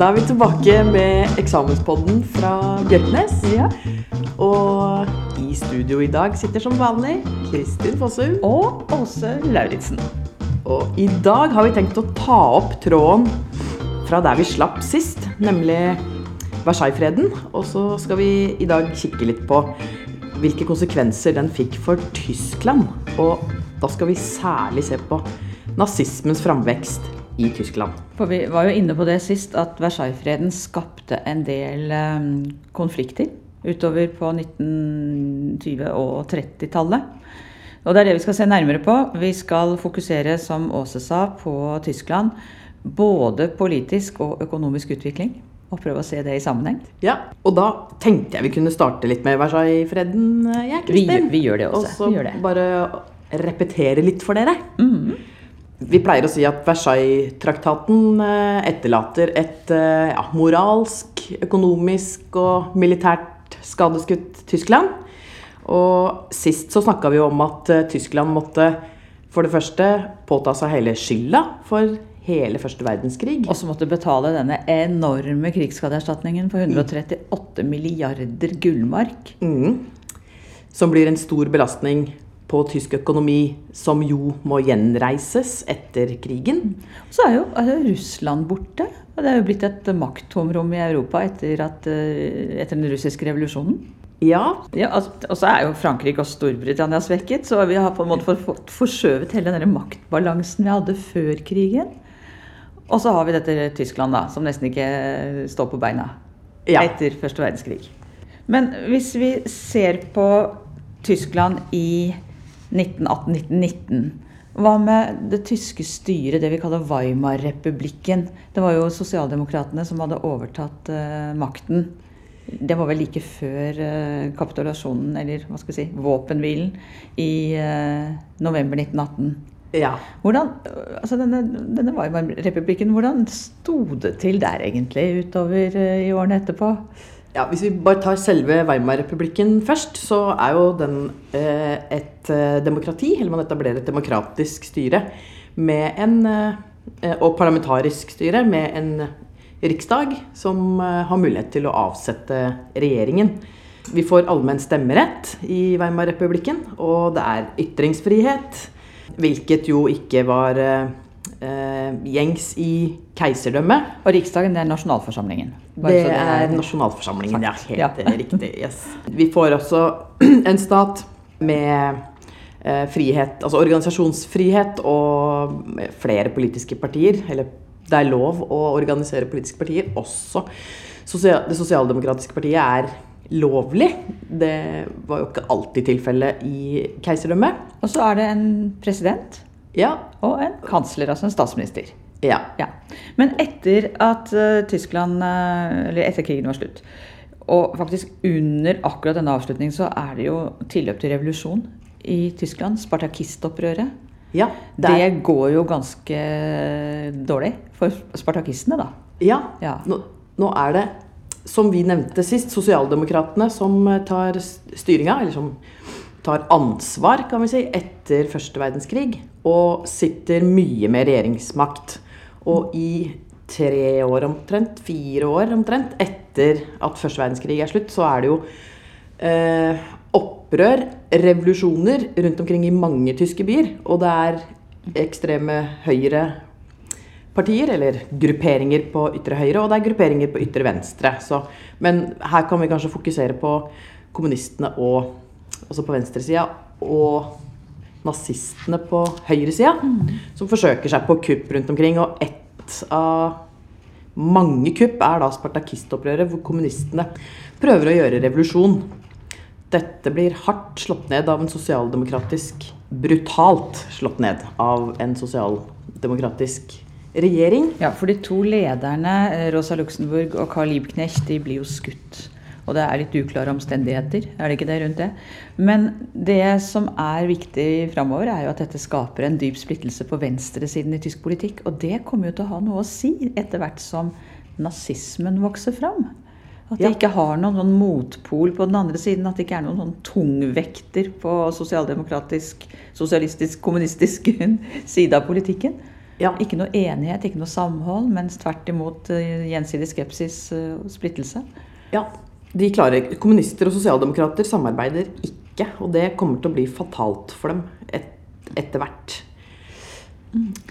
Da er vi tilbake med eksamenspodden fra Bjørknes. Ja. Og i studio i dag sitter som vanlig Kristin Fossum. Og Åse Lauritzen. Og i dag har vi tenkt å ta opp tråden fra der vi slapp sist, nemlig Versailles-freden. Og så skal vi i dag kikke litt på hvilke konsekvenser den fikk for Tyskland. Og da skal vi særlig se på nazismens framvekst i Tyskland. For vi var jo inne på det sist, at Versailles-freden skapte en del eh, konflikter utover på 1920- og 30-tallet. Og det er det vi skal se nærmere på. Vi skal fokusere, som Åse sa, på Tyskland. Både politisk og økonomisk utvikling. Og prøve å se det i sammenheng. Ja, og da tenkte jeg vi kunne starte litt med Versailles-freden, Ja, Vi, vi gjør det også. Og så bare repetere litt for dere. Mhm. Vi pleier å si at Versailles-traktaten eh, etterlater et eh, ja, moralsk, økonomisk og militært skadeskutt Tyskland. Og sist så snakka vi om at eh, Tyskland måtte for det første påta seg hele skylda for hele første verdenskrig. Og så måtte betale denne enorme krigsskadeerstatningen på 138 milliarder gullmark. Mm. Som blir en stor belastning på tysk økonomi, som jo må gjenreises etter krigen. Så er jo altså, Russland borte. Og det er jo blitt et makttomrom i Europa etter, at, eh, etter den russiske revolusjonen. Ja, Ja, og så er jo Frankrike og Storbritannia svekket, så vi har på en måte for- fått forskjøvet hele den maktbalansen vi hadde før krigen. Og så har vi dette Tyskland, da, som nesten ikke står på beina Ja. etter første verdenskrig. Men hvis vi ser på Tyskland i 1918-1919 hva med det tyske styret, det vi kaller Weimar-republikken? Det var jo sosialdemokratene som hadde overtatt uh, makten. Det var vel like før uh, kapitulasjonen, eller hva skal vi si, våpenhvilen, i uh, november 1918. ja. Hvordan, altså denne, denne Weimar-republikken, hvordan sto det til der egentlig utover i årene etterpå? Ja, Hvis vi bare tar selve Weimar-republikken først, så er jo den eh, et eh, demokrati, eller man etablerer et demokratisk styre med en, eh, og parlamentarisk styre med en riksdag som eh, har mulighet til å avsette regjeringen. Vi får allmenn stemmerett i Weimar-republikken, og det er ytringsfrihet, hvilket jo ikke var eh, gjengs i keiserdømmet. Og Riksdagen, det er nasjonalforsamlingen. Det så er nasjonalforsamlingen, ja. sagt. Helt Ja. eh, riktig. Yes. Vi får også en stat med eh, frihet, altså organisasjonsfrihet og flere politiske partier. Eller det er lov å organisere politiske partier. Også det sosialdemokratiske partiet er lovlig. Det var jo ikke alltid tilfellet i keiserdømmet. Og så er det en president Ja. og en kansler, altså en statsminister. ja. Ja. Men etter at eh, Tyskland eh, Eller etter krigen var slutt, og faktisk under akkurat denne avslutningen, så er det jo tilløp til revolusjon i Tyskland. Spartakistopprøret. ja. Det Det går jo ganske dårlig for spartakistene, da. ja. Ja. Nå, nå er det, som vi nevnte sist, sosialdemokratene som eh, tar styringa, eller som tar ansvar, kan vi si, etter første verdenskrig. Og sitter mye med regjeringsmakt. Og i tre år omtrent, fire år omtrent, etter at første verdenskrig er slutt, så er det jo eh, opprør, revolusjoner, rundt omkring i mange tyske byer. Og det er ekstreme høyre partier, eller grupperinger på ytre høyre, og det er grupperinger på ytre venstre. Så, men her kan vi kanskje fokusere på kommunistene og altså på venstresida, og nazistene på høyresida, som forsøker seg på kupp rundt omkring. Og ett av mange kupp er da spartakistopprøret, hvor kommunistene prøver å gjøre revolusjon. Dette blir hardt slått ned av en sosialdemokratisk Brutalt slått ned av en sosialdemokratisk regjering. Ja, for de to lederne, eh, Rosa Luxemburg og Carl Liebknecht, de blir jo skutt. Og det er litt uklare omstendigheter, er det ikke det rundt det? Men det som er viktig framover, er jo at dette skaper en dyp splittelse på venstresiden i tysk politikk. Og det kommer jo til å ha noe å si etter hvert som nazismen vokser fram. At det ikke har noen sånn motpol på den andre siden. At det ikke er noen sånn tungvekter på sosialdemokratisk, sosialistisk, kommunistisk side av politikken. Ja. Ikke noe enighet, ikke noe samhold, mens tvert imot eh, gjensidig skepsis eh, og splittelse. Ja, de klarer Kommunister og sosialdemokrater samarbeider ikke, og det kommer til å bli fatalt for dem et, etter hvert.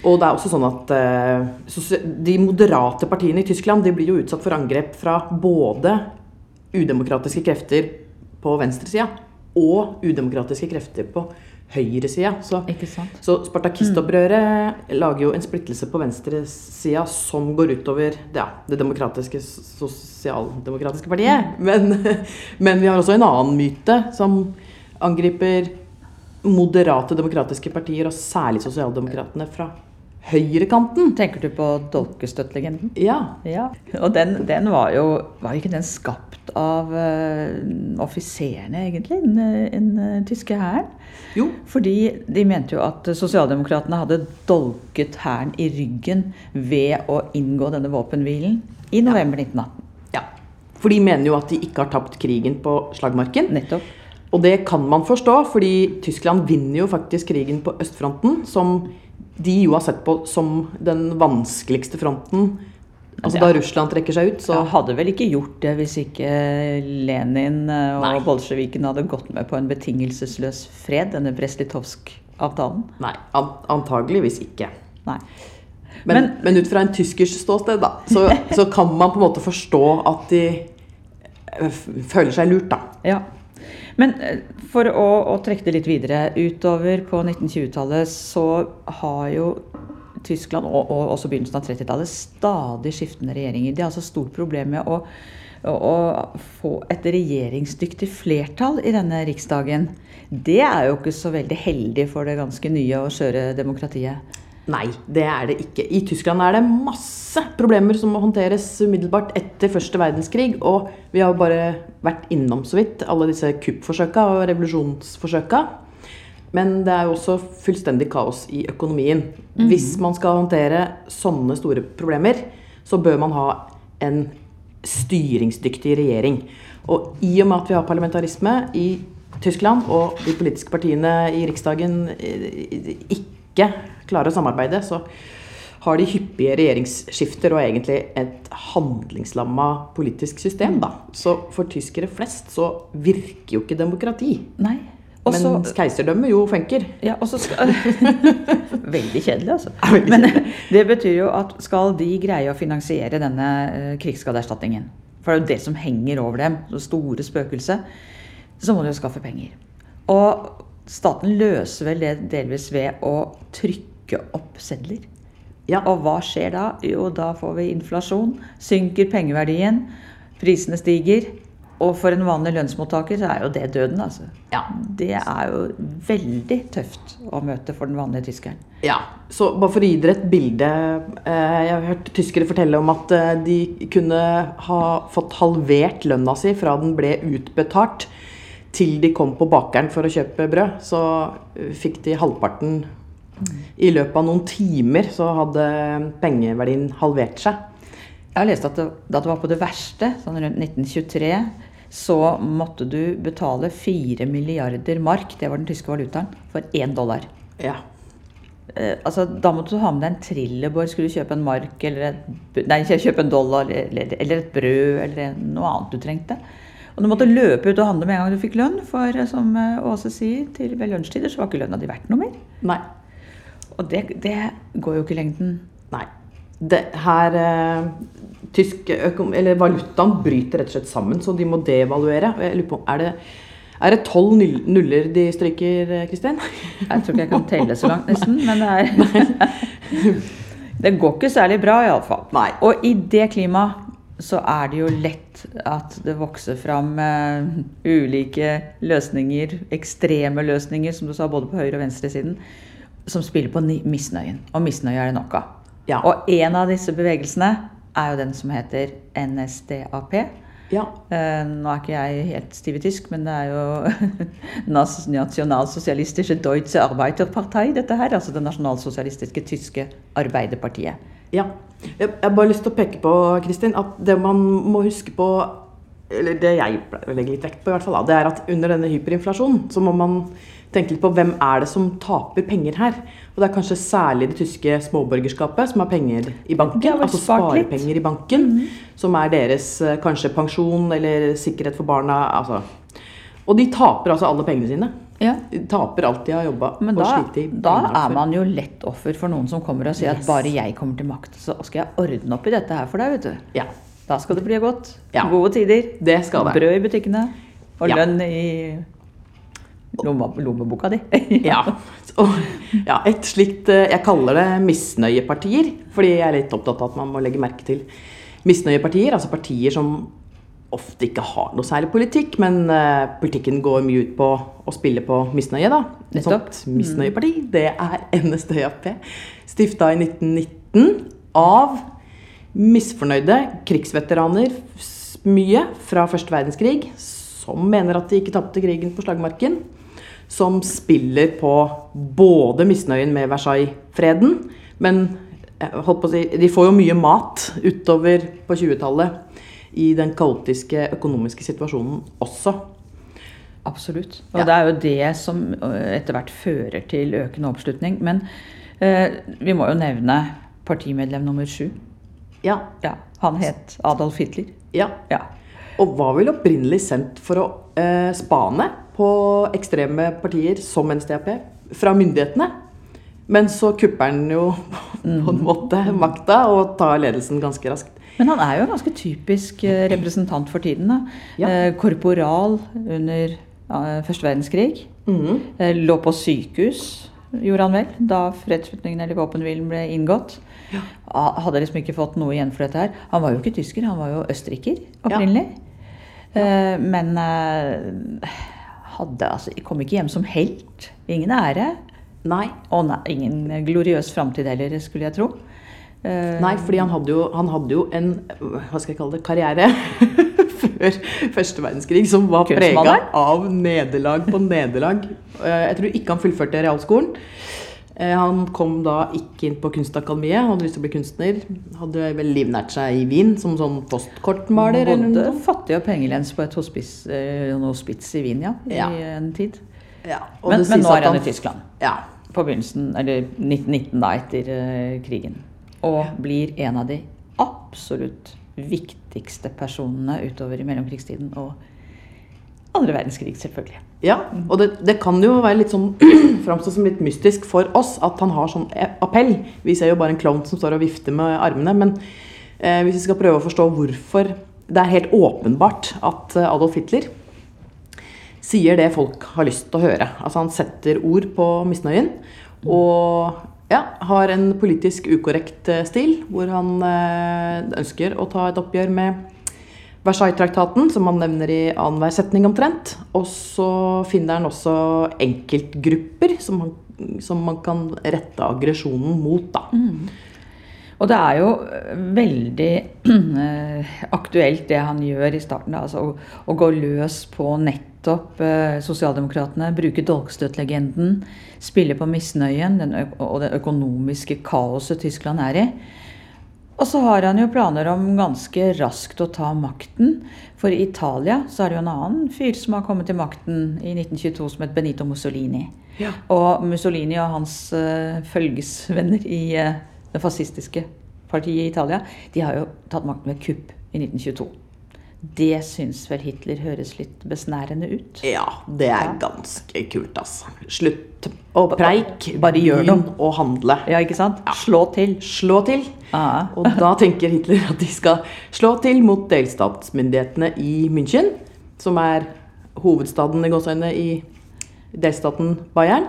Og det er også sånn at eh, de moderate partiene i Tyskland de blir jo utsatt for angrep fra både udemokratiske krefter på venstresida og udemokratiske krefter på høyresida. Så så Spartakistopprøret lager jo en splittelse på venstresida som går utover ja, det demokratiske, sosialdemokratiske partiet. Men, men vi har også en annen myte som angriper moderate demokratiske partier, og særlig sosialdemokratene fra høyrekanten. Tenker du på dolkestøttlegenden? Ja. Ja. Og den, den var jo Var ikke den skapt av uh, offiserene, egentlig? Den, eh, den eh, tyske hæren? Jo. Fordi de mente jo at sosialdemokratene hadde dolket hæren i ryggen ved å inngå denne våpenhvilen i november 1918. ja. For de mener jo at de ikke har tapt krigen på slagmarken. Nettopp. Og det kan man forstå, fordi Tyskland vinner jo faktisk krigen på østfronten, som de jo har sett på som den vanskeligste fronten. Altså Ja. da Russland trekker seg ut, så ja, hadde vel ikke gjort det hvis ikke Lenin eh, og Nei. bolsjevikene hadde gått med på en betingelsesløs fred, denne Brest-Litovsk-avtalen. Nei, an antageligvis ikke. Nei. Men, Men- men, ut fra en tyskers ståsted, da, så, så kan man på en måte forstå at de eh, føler seg lurt, da. Ja. Men eh, for å, å trekke det litt videre, utover på 1920-tallet så har jo Tyskland og, og også begynnelsen av 30-tallet stadig skiftende regjeringer. De har altså stort problem med å, å, å få et regjeringsdyktig flertall i denne riksdagen. Det er jo ikke så veldig heldig for det ganske nye og skjøre demokratiet. Nei, det er det ikke. I Tyskland er det masse problemer som må håndteres umiddelbart etter første verdenskrig. Og vi har bare vært innom så vidt alle disse kuppforsøka og revolusjonsforsøka. Men det er jo også fullstendig kaos i økonomien. Hvis man skal håndtere sånne store problemer, så bør man ha en styringsdyktig regjering. Og i og med at vi har parlamentarisme i Tyskland, og de politiske partiene i Riksdagen eh, ikke klarer å samarbeide, så har de hyppige regjeringsskifter og egentlig et handlingslamma politisk system. Da. Så for tyskere flest så virker jo ikke demokrati. Nei. Også, Mens keiserdømmet jo funker. Ja, og så skal Veldig kjedelig, altså. Veldig Men det betyr jo at skal de greie å finansiere denne eh, krigsskadeerstatningen, for det er jo det som henger over dem, det store spøkelset, så må de jo skaffe penger. Og staten løser vel det delvis ved å trykke opp sedler. Ja. Og hva skjer da? Jo, da får vi inflasjon, synker pengeverdien, prisene stiger. Og for en vanlig lønnsmottaker så er jo det døden, altså. Ja. Det er jo veldig tøft å møte for den vanlige tyskeren. Ja, så bare for å gi dere et bilde. eh, Jeg har hørt tyskere fortelle om at eh, de kunne ha fått halvert lønna si fra den ble utbetalt til de kom på bakeren for å kjøpe brød. Så eh, fikk de halvparten i løpet av noen timer, så hadde pengeverdien halvert seg. Jeg har lest at det, da det var på det verste, sånn rundt 1923, så måtte du betale 4 milliarder mark, det var den tyske valutaen, for én dollar. Ja. Eh, altså, da måtte du ha med deg en trillebår, skulle du kjøpe en mark eller et, nei, kjøpe en dollar eller, eller et brød eller noe annet du trengte. Og du måtte løpe ut og handle med en gang du fikk lønn, for eh, som eh, Åse sier, til ved lunsjtider så var ikke lønna di verdt noe mer. Nei. Og det, det går jo ikke i lengden. Nei. Det her eh, Tysk økom eller valutaen bryter rett og slett sammen, så de må devaluere. Jeg lurer på, Er det er det tolv nuller de stryker, eh, Kristin? Jeg tror ikke jeg kan telle så langt, nesten. Men det er Det går ikke særlig bra, iallfall. Og i det klimaet så er det jo lett at det vokser fram uh, ulike løsninger, ekstreme løsninger, som du sa, både på høyre- og venstresiden, som spiller på misnøyen. Og misnøye er det nok av. Ja. Og en av disse bevegelsene er jo den som heter NSDAP. Ja. Eh, nå er ikke jeg helt stiv i tysk, men det er jo Nationalsozialistische Nasjonalsosialistische Deutsche Arbeiterpartei, dette her. Altså det nasjonalsosialistiske tyske Arbeiderpartiet. ja. Jeg har bare lyst til å peke på, Kristin, at det man må huske på Eller det jeg legger litt vekt på, i hvert fall, det er at under denne hyperinflasjonen så må man tenke litt på hvem er det som taper penger her. Og det er kanskje særlig det tyske småborgerskapet som har penger i banken. Altså sparepenger litt. i banken. Som er deres eh, kanskje pensjon eller sikkerhet for barna. Altså. Og de taper altså alle pengene sine. Ja. De taper alt de har jobba Men da, da er man jo lett offer for noen som kommer og sier Yes. at bare jeg kommer til makt, så skal jeg ordne opp i dette her for deg, vet du. Ja, Da skal det bli godt. Ja. Gode tider. det skal det. Brød i butikkene. Og lønn i lomma, lommeboka di. Ja. Og, ja, et slikt eh, Jeg kaller det misnøyepartier, fordi jeg er litt opptatt av at man må legge merke til misnøyepartier. Altså partier som ofte ikke har noe særlig politikk, men uh, politikken går mye ut på å spille på misnøye, da. Et sånt misnøyeparti, det er NSDAP. Stifta i 1919 av misfornøyde krigsveteraner, mye fra første verdenskrig, som mener at de ikke tapte krigen på slagmarken som spiller på både misnøyen med Versailles-freden, men å si, de får jo mye mat utover på 20-tallet i den kaotiske økonomiske situasjonen også. Absolutt. Og Ja. det er jo det som øh, etter hvert fører til økende oppslutning. Men eh, vi må jo nevne partimedlem nummer sju. Ja, Ja, han het Adolf Hitler. ja. Ja. Og var vel opprinnelig sendt for å eh, spane på ekstreme partier som NSDAP fra myndighetene. Men så kupper han jo på en måte makta og tar ledelsen ganske raskt. Men han er jo en ganske typisk eh, representant for tiden. da. Ja. Eh, korporal under eh, første verdenskrig. Eh, lå på sykehus, gjorde han vel, da fredsslutningen eller våpenhvilen ble inngått. Ja. Hadde liksom ikke fått noe igjen for dette her. Han var jo ikke tysker, han var jo østerriker opprinnelig. Ja. men hadde altså Kom ikke hjem som helt. Ingen ære. Nei. Og nei, ingen gloriøs framtid heller, skulle jeg tro. Eh, Nei, fordi han hadde jo, han hadde jo en hva skal jeg kalle det, karriere før første verdenskrig som var prega av nederlag på nederlag. Eh, Jeg tror ikke han fullførte realskolen. Eh, Han kom da ikke inn på Kunstakademiet, hadde lyst til å bli kunstner. Hadde vel livnært seg i Wien som sånn postkortmaler. Bodde fattig og pengelens på et hospits, eh, hospits i Wien, ja. Ja. I en tid. Ja, Men, men nå er han i Tyskland. Ja, På begynnelsen, eller 1919 da, etter eh, krigen. Og blir en av de absolutt viktigste personene utover i mellomkrigstiden. Og andre verdenskrig, selvfølgelig. Ja, og det, det kan jo være litt sånn framstå som litt mystisk for oss at han har sånn e- appell. Vi ser jo bare en klovn som står og vifter med armene. Men eh, hvis vi skal prøve å forstå hvorfor det er helt åpenbart at eh, Adolf Hitler sier det folk har lyst til å høre. Altså han setter ord på misnøyen. Og ja, har en politisk ukorrekt eh, stil, hvor han eh, ønsker å ta et oppgjør med Versailles-traktaten, som han nevner i annenhver setning omtrent. Og så finner han også enkeltgrupper som, man, som man kan rette aggresjonen mot. Da. Og det er jo eh, veldig eh, aktuelt det han gjør i starten. Altså å, å gå løs på nettopp eh, sosialdemokratene. Bruke dolkstøtlegenden. Spille på misnøyen den og det økonomiske kaoset Tyskland er i. Og så har han jo planer om ganske raskt å ta makten. For i Italia så er det jo en annen fyr som har kommet til makten i 1922 som het Benito Mussolini. Ja. Og Mussolini og hans uh, følgesvenner i uh, det fascistiske partiet i Italia, de har jo tatt makten ved kupp i 1922. Det syns vel Hitler høres litt besnærende ut? Ja, det er ganske kult, altså. Slutt å preik, Bare gjør noe. Og handle. Ja, ikke sant? Slå til. Slå til. Ah. Og da tenker Hitler at de skal slå til mot delstatsmyndighetene i München, som er hovedstaden i gåseøynene i delstaten Bayern.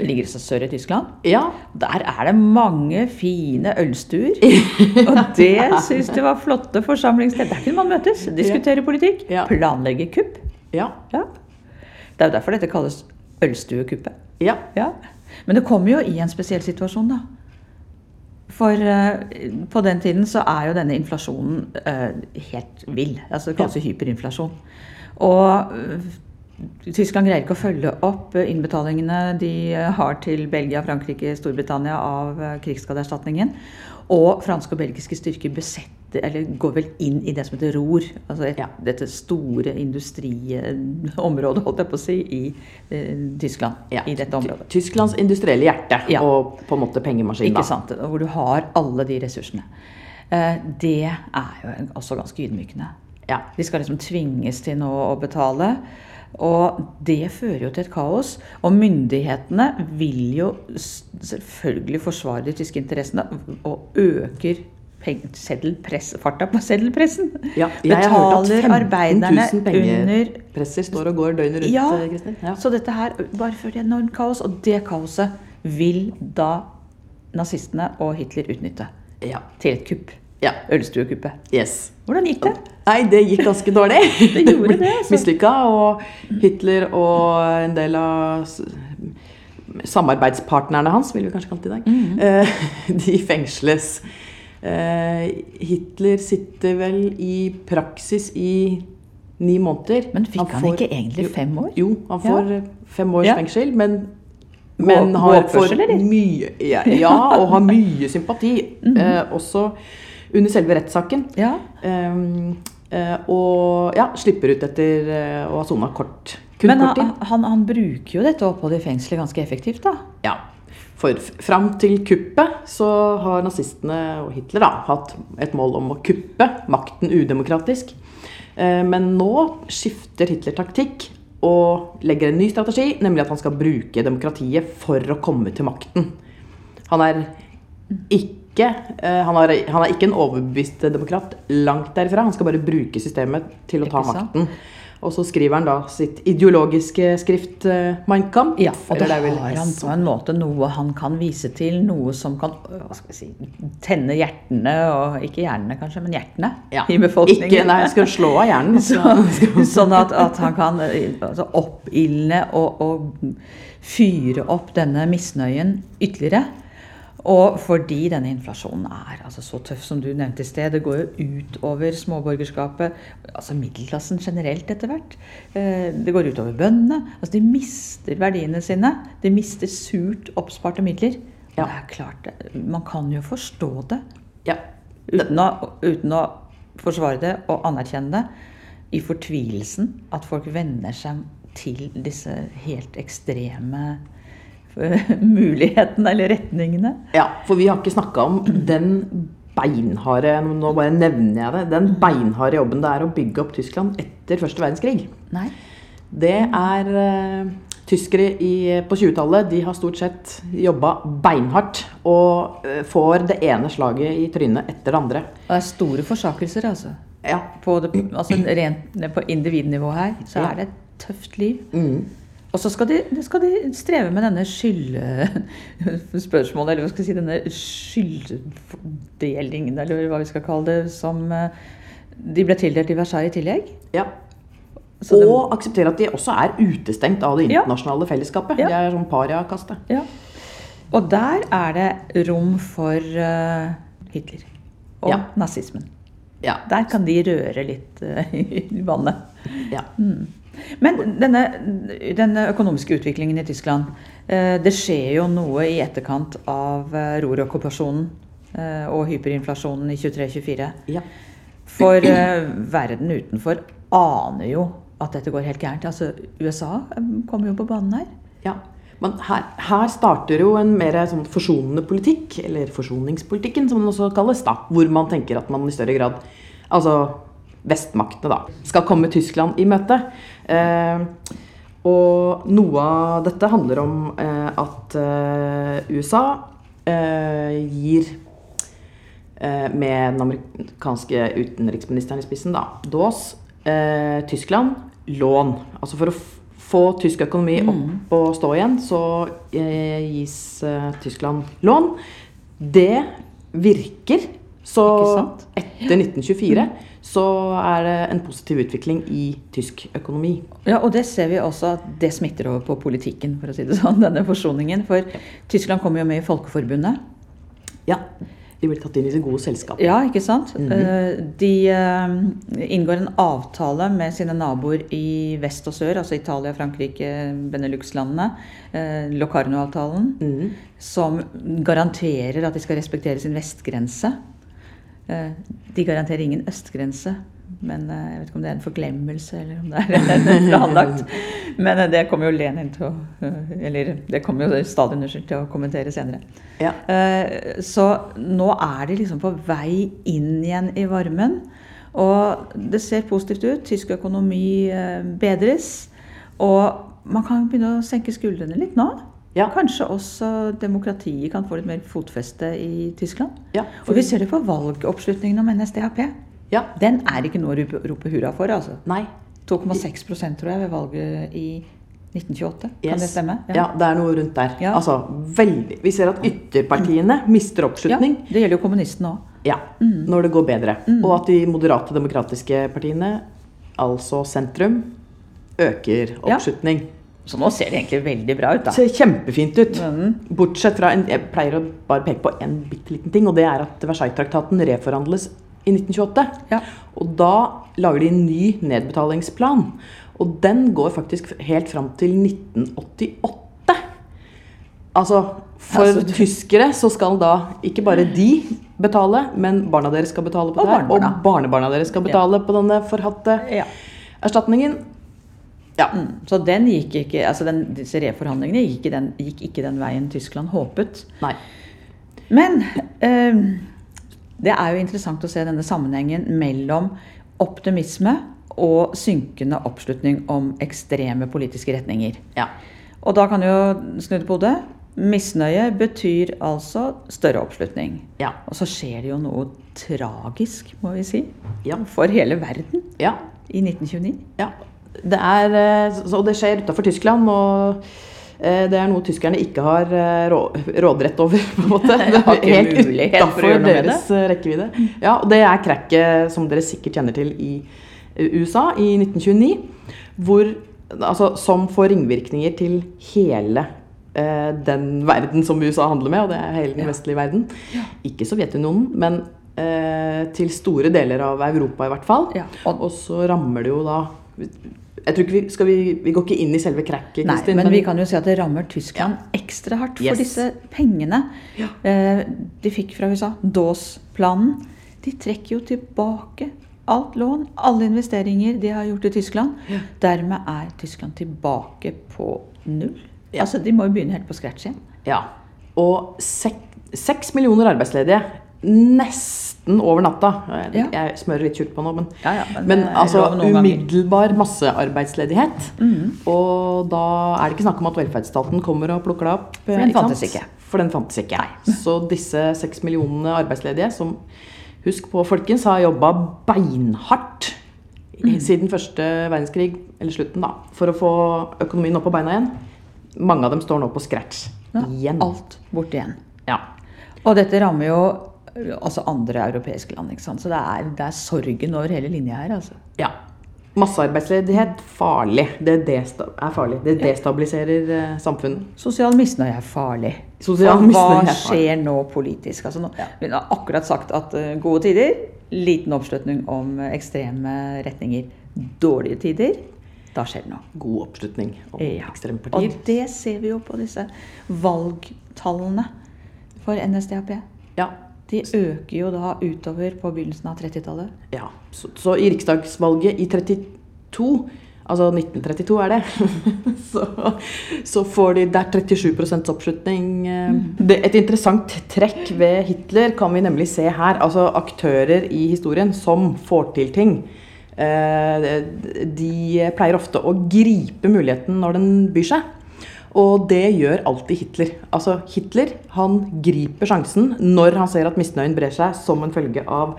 Ligger så sør i Tyskland? Ja, Der er det mange fine ølstuer. Og det syns de var flotte forsamlingssteder. Der kunne man møtes, diskutere politikk, Ja. planlegge kupp. ja, Ja. Det er jo derfor dette kalles ølstuekuppet. ja. Ja. Men det kommer jo i en spesiell situasjon, da. For uh, på den tiden så er jo denne inflasjonen uh, helt vill. Altså det kalles jo hyperinflasjon. Og eh, Tyskland greier ikke å følge opp innbetalingene de har til Belgia, Frankrike, Storbritannia av eh, krigsskadeerstatningen. Og franske og belgiske styrker besetter, eller går vel inn i det som heter ROR. Altså et, Ja. dette store industriområdet, holdt jeg på å si, i eh, Tyskland. Ja, I dette området. Ty- Tysklands industrielle hjerte Ja. og på en måte pengemaskin. Ikke sant? Hvor du har alle de ressursene. Eh, Det er jo også ganske ydmykende. Ja. De skal liksom tvinges til nå å betale. Og det fører jo til et kaos. Og myndighetene vil jo selvfølgelig forsvare de tyske interessene og øker farta på seddelpressen. Ja, jeg Betaler 15 arbeiderne 000 under pengepresser står og går døgnet rundt. Ja. eh, Ja. Så dette her bare fører til enormt kaos, og det kaoset vil da nazistene og Hitler utnytte ja. til et kupp. Ja. Ølstuekuppet. Yes. Hvordan gikk det? Nei, det gikk ganske dårlig. Det gjorde det, altså. Mislykka. Og Hitler og en del av samarbeidspartnerne hans, vil vi kanskje kalle det i dag, mm -hmm. de fengsles. Eh, Hitler sitter vel i praksis i ni måneder. Men fikk han, får- ikke egentlig fem år? Jo, han får fem års Ja. fengsel, men, men har for mye ja, ja, og har mye sympati. eh, også under selve rettssaken. Ja. Um, og ja, slipper ut etter eh, å ha sona kort. Kun Men kort tid. han, han, bruker jo dette oppholdet i fengselet ganske effektivt, da. Ja. For fram til kuppet så har nazistene og Hitler da, hatt et mål om å kuppe makten udemokratisk. Eh, Men nå skifter Hitler taktikk og legger en ny strategi, nemlig at han skal bruke demokratiet for å komme til makten. Han er ikke eh, han er, han er ikke en overbevist demokrat. Langt derifra. Han skal bare bruke systemet til å ta makten. Og så skriver han da sitt ideologiske skrift, uh, Mein Kampf. Ja, og da har han på en måte noe han kan vise til, noe som kan øh, si, tenne hjertene, og ikke hjernene kanskje, men hjertene Ja. i befolkningen. Ikke, nei, skal slå av hjernen. Så, sånn at, at han kan øh, altså, oppildne og, og fyre opp denne misnøyen ytterligere. Og fordi denne inflasjonen er altså så tøff som du nevnte i sted, det går jo ut over småborgerskapet, altså middelklassen generelt etter hvert. Eh, Det går ut over bøndene. Altså de mister verdiene sine. De mister surt oppsparte midler. Ja. det er klart, man kan jo forstå det Ja. uten å, uten å forsvare det og anerkjenne det, i fortvilelsen at folk venner seg til disse helt ekstreme mulighetene eller retningene. ja, for vi har ikke snakka om den beinharde Nå bare nevner jeg det. Den beinharde jobben det er å bygge opp Tyskland etter første verdenskrig. Nei. Det er uh, Tyskere i, på 20-tallet de har stort sett jobba beinhardt og uh, får det ene slaget i trynet etter det andre. Og det er store forsakelser, altså. Ja. På, det, altså rent på individnivå her, så Ja. er det et tøft liv. Mm. Og så skal de, skal de streve med denne skyldspørsmålet, eller hva skal jeg si, denne skylddelingen, eller hva vi skal kalle det, som eh, de ble tildelt i Versailles i tillegg. ja. Så og og akseptere at de også er utestengt av det Ja. internasjonale fellesskapet. Ja. De er sånn pariakaste. Ja. Og der er det rom for uh, Hitler og Ja. nazismen. Ja. Der kan de røre litt uh, i vannet. ja. Men denne, denne økonomiske utviklingen i Tyskland, eh, det skjer jo noe i etterkant av rorokkupasjonen Ruhr-okkupasjonen eh, og hyperinflasjonen i 23-24. ja. For eh, verden utenfor aner jo at dette går helt gærent. Altså, USA eh, kommer jo på banen her. Ja, men her, her starter jo en mer sånn forsonende politikk, eller forsoningspolitikken som den også kalles, da, hvor man tenker at man i større grad, altså vestmaktene da, skal komme Tyskland i møte. Eh, og noe av dette handler om eh, at eh, USA eh, gir eh, med den amerikanske utenriksministeren i spissen, da, Daas, eh, Tyskland, lån. Altså for å få tysk økonomi opp og stå igjen, så gis Tyskland lån. Det virker. Så etter 1924 så er det en positiv utvikling i tysk økonomi. Ja, og det ser vi også at det smitter over på politikken, for å si det sånn, denne forsoningen. For Tyskland kommer jo med i Folkeforbundet. Ja. De blir tatt inn i det gode selskap. Ja, ikke sant? Mm -hmm. De eh, inngår en avtale med sine naboer i vest og sør, altså Italia, Frankrike, Benelux-landene. eh, Locarno-avtalen. Mhm. Som garanterer at de skal respektere sin vestgrense. Eh, De garanterer ingen østgrense. Men eh, jeg vet ikke om det er en forglemmelse eller om det er planlagt. Men eh, det kommer jo Lenin til å Eller det kommer jo Stalin unnskyld, til å kommentere senere. Ja. Så nå er de liksom på vei inn igjen i varmen. Og det ser positivt ut. Tysk økonomi bedres. Og man kan begynne å senke skuldrene litt nå. Ja. Kanskje også demokratiet kan få litt mer fotfeste i Tyskland. Ja, Og vi ser det på valgoppslutningen om NSDAP. ja. Den er ikke noe å rope- hurra for, altså. Nei. 2,6% tror jeg ved valget i 1928. Kan Yes. det stemme? Ja. det er noe rundt der. Ja. Altså, veldig. Vi ser at ytterpartiene mister Ja, oppslutning. det gjelder jo kommunistene òg. Ja, når det går bedre. Og at de moderate demokratiske partiene, altså sentrum, øker oppslutning. Ja. Så nå ser det egentlig veldig bra ut, da. Ser kjempefint ut. Mm. Bortsett fra en, Jeg pleier å bare peke på en bitte liten ting, og det er at Versailles-traktaten reforhandles i 1928. Ja. Og da lager de en ny nedbetalingsplan. Og den går faktisk helt fram til 1988. Altså, for Altså, du- tyskere så skal da ikke bare de betale, men barna deres skal betale på Og det her. Og barnebarna. deres skal betale på denne forhatte Ja. erstatningen. Ja. Mm. Så den gikk ikke, altså den, disse reforhandlingene gikk ikke, den, gikk ikke den veien Tyskland håpet. Nei. Men eh, det er jo interessant å se denne sammenhengen mellom optimisme og synkende oppslutning om ekstreme politiske retninger. Ja. Og da kan du jo snu det på hodet. Misnøye betyr altså større oppslutning. Ja. Og så skjer det jo noe tragisk, må vi si, Ja. for hele verden ja. i 1929. Ja, det er, og det skjer utenfor Tyskland, og eh, det er noe tyskerne ikke har eh, råderett over. på en måte. Det er helt utafor deres eh, rekkevidde. Ja, og det er krekket som dere sikkert kjenner til i eh, USA i 1929, hvor, altså, som får ringvirkninger til hele eh, den verden som USA handler med, og det er hele den vestlige verden. Ikke Sovjetunionen, men eh, til store deler av Europa i hvert fall. Og så rammer det jo da jeg tror ikke vi, skal vi, vi går ikke inn i selve cracket, Nei, men, men vi kan jo si at det rammer Tyskland ekstra hardt. Yes. For disse pengene Ja. eh, de fikk fra USA, Dawes-planen, de trekker jo tilbake alt lån, alle investeringer de har gjort i Tyskland. Ja. Dermed er Tyskland tilbake på null. Ja. Altså, De må jo begynne helt på scratch igjen. Ja. Og sek, seks millioner arbeidsledige nesten over natta. Jeg, jeg smører litt tjukt på nå, men, Ja, ja, men men er altså umiddelbar massearbeidsledighet. Mm. Og da er det ikke snakk om at velferdsstaten kommer og plukker deg opp. For den eh, fantes ikke. For den fantes ikke. Så disse seks millionene arbeidsledige, som husk på folkens, har jobba beinhardt mm. siden første verdenskrig, eller slutten, da, for å få økonomien opp på beina igjen. Mange av dem står nå på scratch Ja, igjen. Alt borte igjen. Ja. Og dette rammer jo eh, altså andre europeiske land. ikke sant? Så det er, det er sorgen over hele linja her. altså. ja. Massearbeidsledighet farlig. Det er farlig. Det destabiliserer ja. samfunnet. Sosial misnøye er farlig. Sosial misnøye hva er farlig. skjer nå politisk? Altså nå, Vi har akkurat sagt at uh, gode tider, liten oppslutning om eh, ekstreme retninger. Dårlige tider, da skjer det noe. God oppslutning om Ja. ekstreme partier. Og det ser vi jo på disse valgtallene for NSDAP. Ja. De øker jo da utover på begynnelsen av 30-tallet. ja. Så, så i riksdagsvalget i 32 Altså 1932 er det. så, så får de der 37 oppslutning. eh. Det, et interessant trekk ved Hitler kan vi nemlig se her. Altså aktører i historien som får til ting. eh, De pleier ofte å gripe muligheten når den byr seg. Og det gjør alltid Hitler. Altså Hitler han griper sjansen når han ser at misnøyen brer seg som en følge av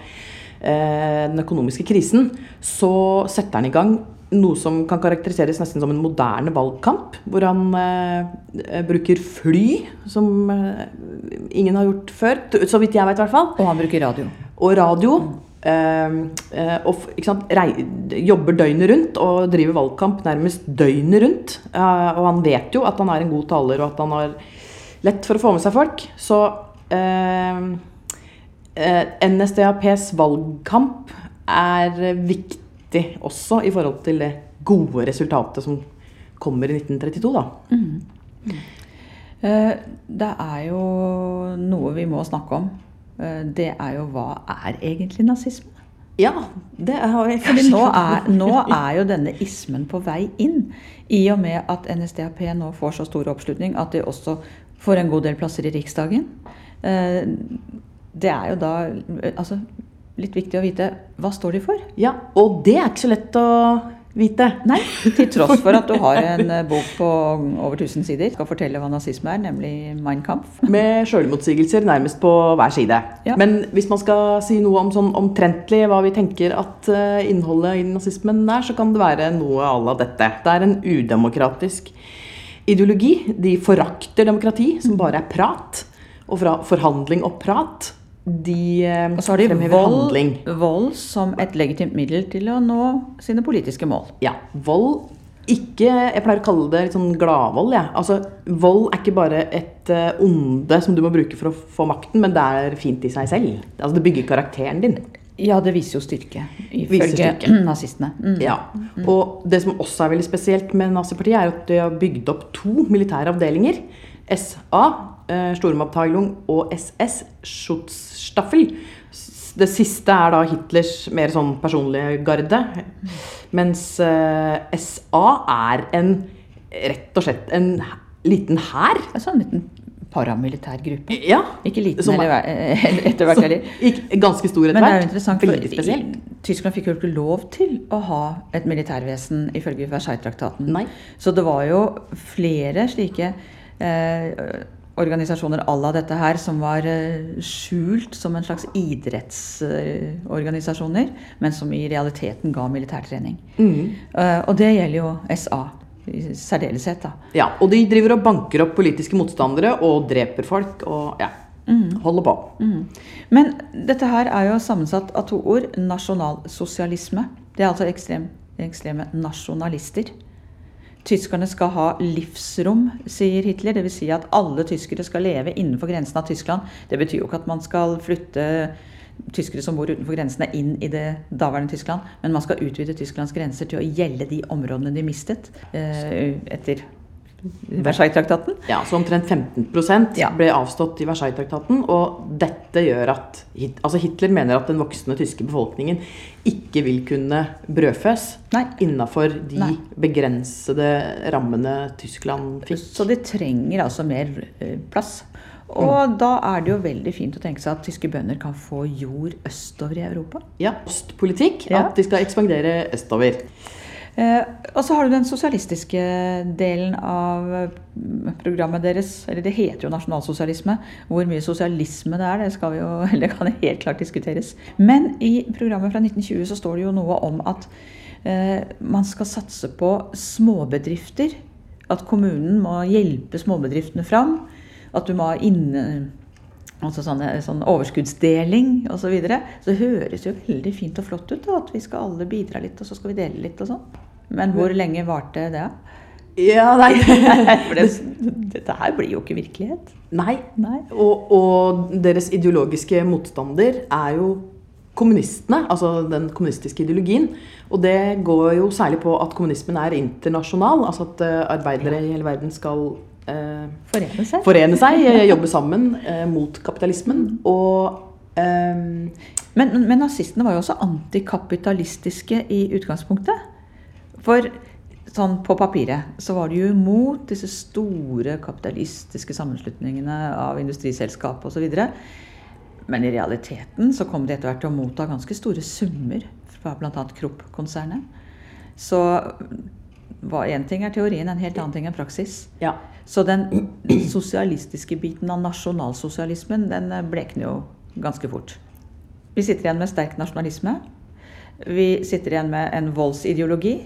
eh, den økonomiske krisen. Så setter han i gang noe som kan karakteriseres nesten som en moderne valgkamp. Hvor han eh, bruker fly, som eh, ingen har gjort før. Så vidt jeg vet, i hvert fall. Og han bruker radio. Og radio. eh, og ikke sant, rei, jobber døgnet rundt og driver valgkamp nærmest døgnet rundt. Eh, og han vet jo at han er en god taler og at han har lett for å få med seg folk. Så eh, eh, NSDAPs valgkamp er viktig også i forhold til det gode resultatet som kommer i 1932, da. Eh, Det er jo noe vi må snakke om. Eh, Det er jo hva er egentlig nazisme? Ja, det har vi Fordi nå er, nå er jo denne ismen på vei inn. I og med at NSDAP nå får så stor oppslutning at de også får en god del plasser i Riksdagen. Eh, Det er jo da eh, altså, litt viktig å vite hva står de for. Ja, og det er ikke så lett å vite. Nei, til tross for at du har en eh, bok på over 1000 sider skal fortelle hva nazisme er, nemlig Mein Kampf. Med sjølmotsigelser nærmest på hver side. Ja. Men hvis man skal si noe om sånn omtrentlig hva vi tenker at eh, innholdet i nazismen er, så kan det være noe à la dette. Det er en udemokratisk ideologi. De forakter demokrati, som bare er prat. Og fra forhandling og prat, de eh, Og så har de vold, vold som et legitimt middel til å nå sine politiske mål. Ja, vold ikke, Jeg pleier å kalle det litt sånn gladvold. Ja. Altså, vold er ikke bare et eh, onde som du må bruke for å få makten, men det er fint i seg selv. Altså, det bygger karakteren din. Ja, det viser jo styrke, ifølge nazistene. Mm. Ja. Og det som også er veldig spesielt med nazipartiet, er at de har bygd opp to militære avdelinger. SA, eh, Sturmabteilung, og SS, Schutzstaffel. Det siste er da Hitlers mer sånn personlige garde. Mens eh, SA er en rett og slett en liten hær. Altså sånn liten paramilitær gruppe. Ja. Ikke liten Som er- eller, etter hvert heller. Ganske stor etter Men det er jo interessant, for i- Tyskland fikk jo ikke lov til å ha et militærvesen ifølge Versailles-traktaten. Så det var jo flere slike eh, organisasjoner à la dette her som var eh, skjult som en slags idrettsorganisasjoner, men som i realiteten ga militærtrening. Mm. Eh, og det gjelder jo SA i særdeleshet, da. Ja, og de driver og banker opp politiske motstandere og dreper folk og ja, holder på. Mm. Men dette her er jo sammensatt av to ord. Nasjonalsosialisme. Det er altså ekstrem, ekstreme nasjonalister. Tyskerne skal ha livsrom, sier Hitler. Dvs. Si at alle tyskere skal leve innenfor grensen av Tyskland. Det betyr jo ikke at man skal flytte tyskere som bor utenfor grensene, inn i det daværende Tyskland. Men man skal utvide Tysklands grenser til å gjelde de områdene de mistet eh, etter Versailles-traktaten. Ja, så omtrent 15 Ja. ble avstått i Versailles-traktaten. Og dette gjør at altså Hitler mener at den voksne tyske befolkningen ikke vil kunne brødføs innafor de Nei. begrensede rammene Tyskland fikk. Så de trenger altså mer eh, plass. Og da er det jo veldig fint å tenke seg at tyske bønder kan få jord østover i Europa. Ja, østpolitikk. Ja. At de skal ekspandere østover. Eh, og så har du den sosialistiske delen av eh, programmet deres. Eller det heter jo nasjonalsosialisme. Hvor mye sosialisme det er, det, skal jo, det kan helt klart diskuteres. Men i programmet fra 1920 så står det jo noe om at eh, man skal satse på småbedrifter. At kommunen må hjelpe småbedriftene fram. At du må ha inne Altså sånne, sånn overskuddsdeling osv. Så, videre. så det høres jo veldig fint og flott ut da, at vi skal alle bidra litt, og så skal vi dele litt og sånn. Men hvor lenge varte det? Ja, nei. For det, dette her blir jo ikke virkelighet. nei. Nei. Og, og deres ideologiske motstander er jo kommunistene, altså den kommunistiske ideologien. Og det går jo særlig på at kommunismen er internasjonal, altså at eh, arbeidere i hele verden skal eh, Forene seg. forene seg, eh, jobbe sammen eh, mot kapitalismen. Og eh, Men, men nazistene var jo også antikapitalistiske i utgangspunktet. For sånn på papiret så var de jo imot disse store kapitalistiske sammenslutningene av industriselskap osv. Men i realiteten så kom de etter hvert til å motta ganske store summer fra bl.a. Krupp-konsernet. Så én ting er teorien, en helt annen ting er praksis. ja. Så den sosialistiske biten av nasjonalsosialismen, den blekner jo ganske fort. Vi sitter igjen med sterk nasjonalisme. Vi sitter igjen med en voldsideologi.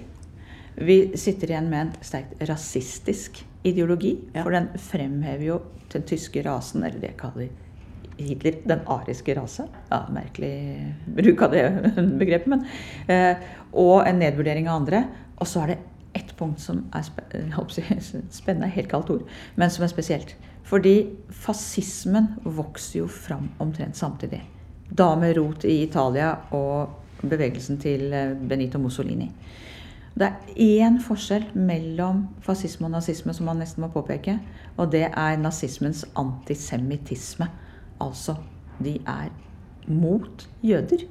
Vi sitter igjen med en sterkt rasistisk ideologi. Ja. For den fremhever jo den tyske rasen, eller det kaller Hitler den ariske rase. Ja, Merkelig bruk av det begrepet, men eh, Og en nedvurdering av andre. Og så er det ett punkt som er spennende, helt kaldt ord, men som er spesielt. Fordi fascismen vokser jo fram omtrent samtidig Da med rot i Italia og bevegelsen til eh, Benito Mussolini. Det er én forskjell mellom fascisme og nazisme som man nesten må påpeke. Og det er nazismens antisemittisme. Altså, de er mot jøder.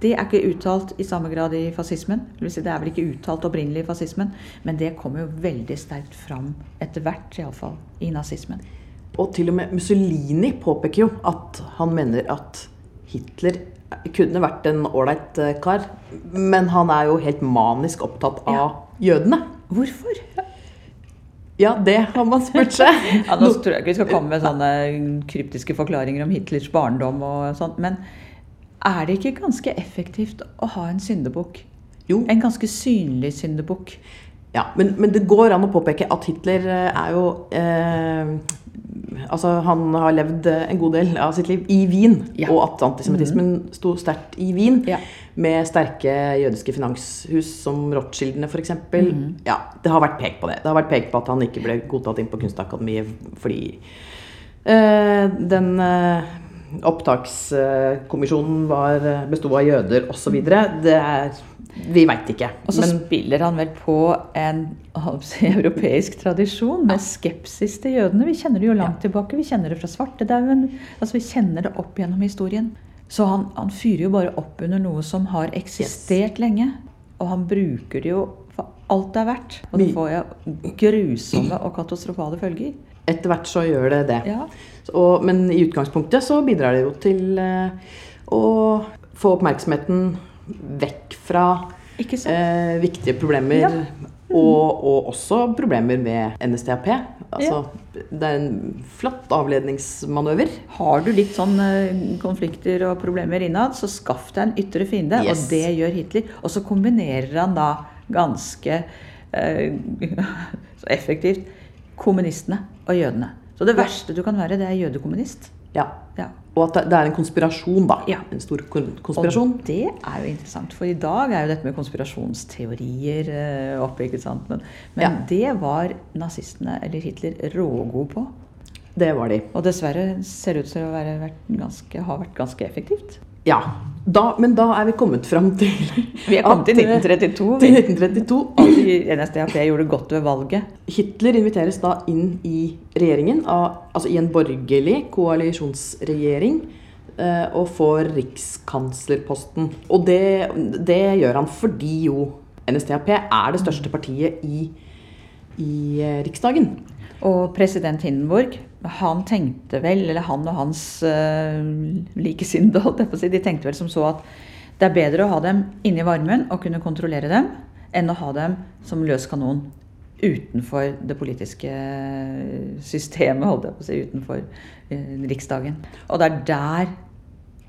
Det er ikke uttalt i samme grad i fascismen. Det er vel ikke uttalt opprinnelig i fascismen, men det kommer jo veldig sterkt fram etter hvert, iallfall, i nazismen. Og til og med Mussolini påpeker jo at han mener at Hitler kunne vært en ålreit eh, kar, men han er jo helt manisk opptatt av ja. jødene. Hvorfor? Ja, det har man spurt seg. ja, nå tror jeg ikke vi skal komme med sånne kryptiske forklaringer om Hitlers barndom og sånt, men er det ikke ganske effektivt å ha en syndebukk? En ganske synlig syndebukk. Ja, men, men, det går an å påpeke at Hitler eh, er jo eh, Altså, han har levd en god del av sitt liv i Wien. Ja. Og at antisemittismen mm. sto sterkt i Wien. Ja. Med sterke jødiske finanshus som Rothschildene f.eks. Mm. Ja, det har vært pekt på det. Det har vært pekt på at han ikke ble godtatt inn på Kunstakademiet fordi øh, den eh, opptakskommisjonen var, besto av jøder osv. Det er vi veit ikke. Og så men... spiller han vel på en europeisk tradisjon med skepsis til jødene. Vi kjenner det jo langt ja. tilbake. Vi kjenner det fra svartedauden. Altså, vi kjenner det opp gjennom historien. Så han, han, fyrer jo bare opp under noe som har eksistert yes. lenge. Og han bruker det jo for alt det er verdt. Og det får jo grusomme og katastrofale følger. Etter hvert så gjør det det. Ja. Så, men i utgangspunktet så bidrar det jo til uh, å få oppmerksomheten vekk fra eh, viktige problemer. Ja. Og, og, også problemer med NSTAP. Altså, ja. Det er en flott avledningsmanøver. Har du litt sånn eh, konflikter og problemer innad, så skaff deg en ytre fiende. Yes. Og det gjør Hitler. Og så kombinerer han da ganske eh, effektivt kommunistene og jødene. Så det verste du kan være, det er jødekommunist. Ja. ja. Og at det er en konspirasjon, da. Ja. En stor konspirasjon. Og det er jo interessant, for i dag er jo dette med konspirasjonsteorier uh, oppe. ikke sant? Men, men ja. det var nazistene, eller Hitler, rågod på. Det var de. Og dessverre ser det ut til å være, ganske, ha vært ganske effektivt. Ja. Da, men da er vi kommet fram til Vi er kommet til 1932. Eh, til 1932. At NSDAP gjorde godt ved valget. Hitler inviteres da inn i regjeringen, altså i en borgerlig koalisjonsregjering. Eh, og får rikskanslerposten. Og det, det gjør han fordi jo NSDAP er det største partiet i, i eh, Riksdagen. Og president Hindenburg han tenkte vel, eller han og hans uh, likesinnede, de tenkte vel som så at det er bedre å ha dem inni varmen og kunne kontrollere dem, enn å ha dem som løs kanon utenfor det politiske systemet, holdt jeg på å si, utenfor uh, Riksdagen. Og det er der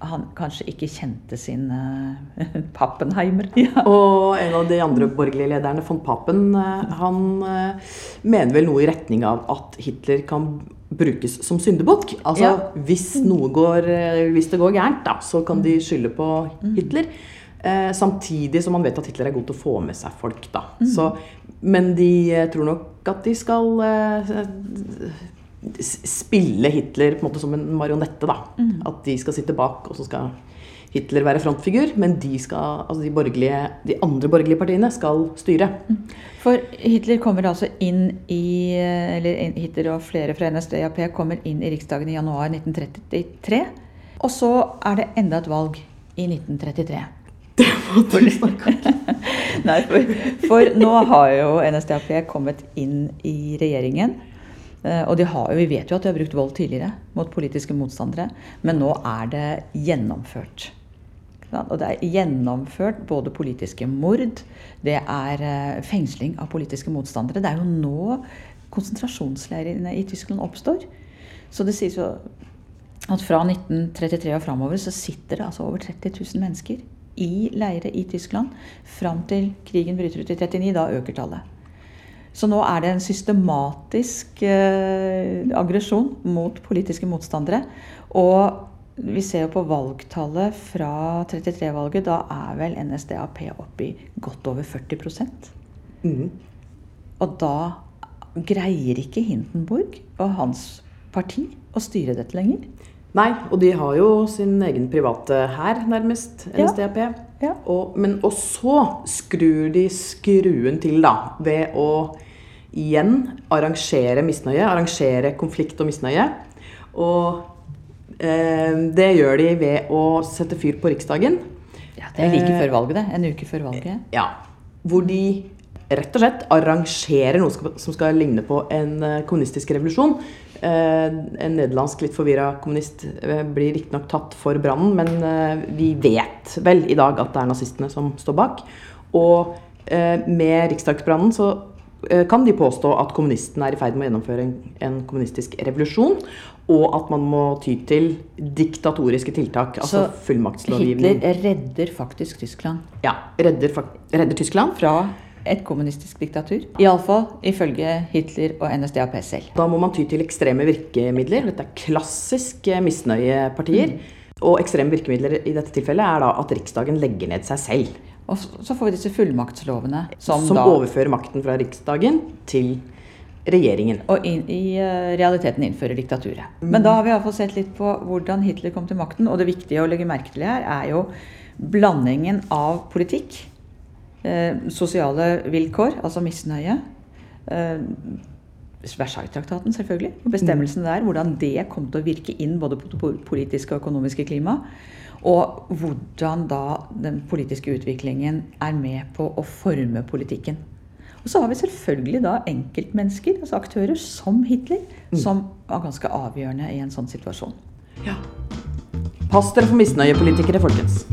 han kanskje ikke kjente sin uh, Pappenheimer. Ja. Og en av de andre borgerlige lederne, von Papen, uh, han uh, mener vel noe i retning av at Hitler kan brukes som syndebukk. Altså ja. hvis, går, hvis det går gærent, da, så kan de skylde på mm. Hitler. samtidig som man vet at Hitler er god til å få med seg folk. Da. Mm. Så, men de tror nok at de skal spille Hitler på en måte som en marionette. da. Mm. At de skal sitte bak, og så skal Hitler være frontfigur. Men de, skal, altså de, de andre borgerlige partiene skal styre. Mm. For Hitler kommer altså inn i Eller Hitler og flere fra NSDAP kommer inn i Riksdagen i januar 1933. Og så er det enda et valg i 1933. Det må du snakke om. Nei, for, for nå har jo NSDAP kommet inn i regjeringen. Eh, og har, vi vet jo at de har brukt vold tidligere mot politiske motstandere, men nå er det gjennomført. Og det er gjennomført både politiske mord, det er eh, fengsling av politiske motstandere. Det er jo nå konsentrasjonsleirene i Tyskland oppstår. Så det sies jo at fra 1933 og framover så sitter det altså over 30 000 mennesker i leire i Tyskland. Fram til krigen bryter ut i 1939. Da øker tallet. Så nå er det en systematisk eh, aggresjon mot politiske motstandere. Og vi ser jo på valgtallet fra 33-valget. Da er vel NSDAP oppe i godt over 40 mm. Og da greier ikke Hindenburg og hans parti å styre dette lenger. Nei, og de har jo sin egen private hær, nærmest, NSDAP. Ja. Og, men, og så skrur de skruen til, da, ved å igjen arrangere misnøye. Arrangere konflikt og misnøye. Og eh, det gjør de ved å sette fyr på Riksdagen. Ja, det er like Eh, før valget, det. En uke før valget. Ja. Hvor de rett og slett arrangerer noe som skal ligne på en eh, kommunistisk revolusjon. Eh, en nederlandsk litt forvirra kommunist eh, blir riktignok tatt for brannen, men eh, vi vet vel i dag at det er nazistene som står bak. Og eh, med riksdagsbrannen så kan de påstå at kommunistene er i ferd med å gjennomføre en, en kommunistisk revolusjon, og at man må ty til diktatoriske tiltak, altså Så fullmaktslovgivning. Hitler redder faktisk Tyskland Ja, redder, redder Tyskland. fra et kommunistisk diktatur. Iallfall ifølge Hitler og NSDAP selv. Da må man ty til ekstreme virkemidler. Dette er klassisk misnøyepartier. Og ekstreme virkemidler i dette tilfellet er da at Riksdagen legger ned seg selv. Og så får vi disse fullmaktslovene som, Som da overfører makten fra Riksdagen til regjeringen. og inn, i eh, realiteten innfører diktaturet. Men da har vi iallfall sett litt på hvordan Hitler kom til makten. Og det viktige å legge merke til her er jo blandingen av politikk, eh, sosiale vilkår, altså misnøye, eh, Versailles-traktaten selvfølgelig, og bestemmelsene der, hvordan det kom til å virke inn både på det politiske og økonomiske klima, og hvordan da den politiske utviklingen er med på å forme politikken. Og så har vi selvfølgelig da enkeltmennesker, altså aktører som Hitler, som var ganske avgjørende i en sånn situasjon. Ja. Pass dere for misnøyepolitikere, folkens.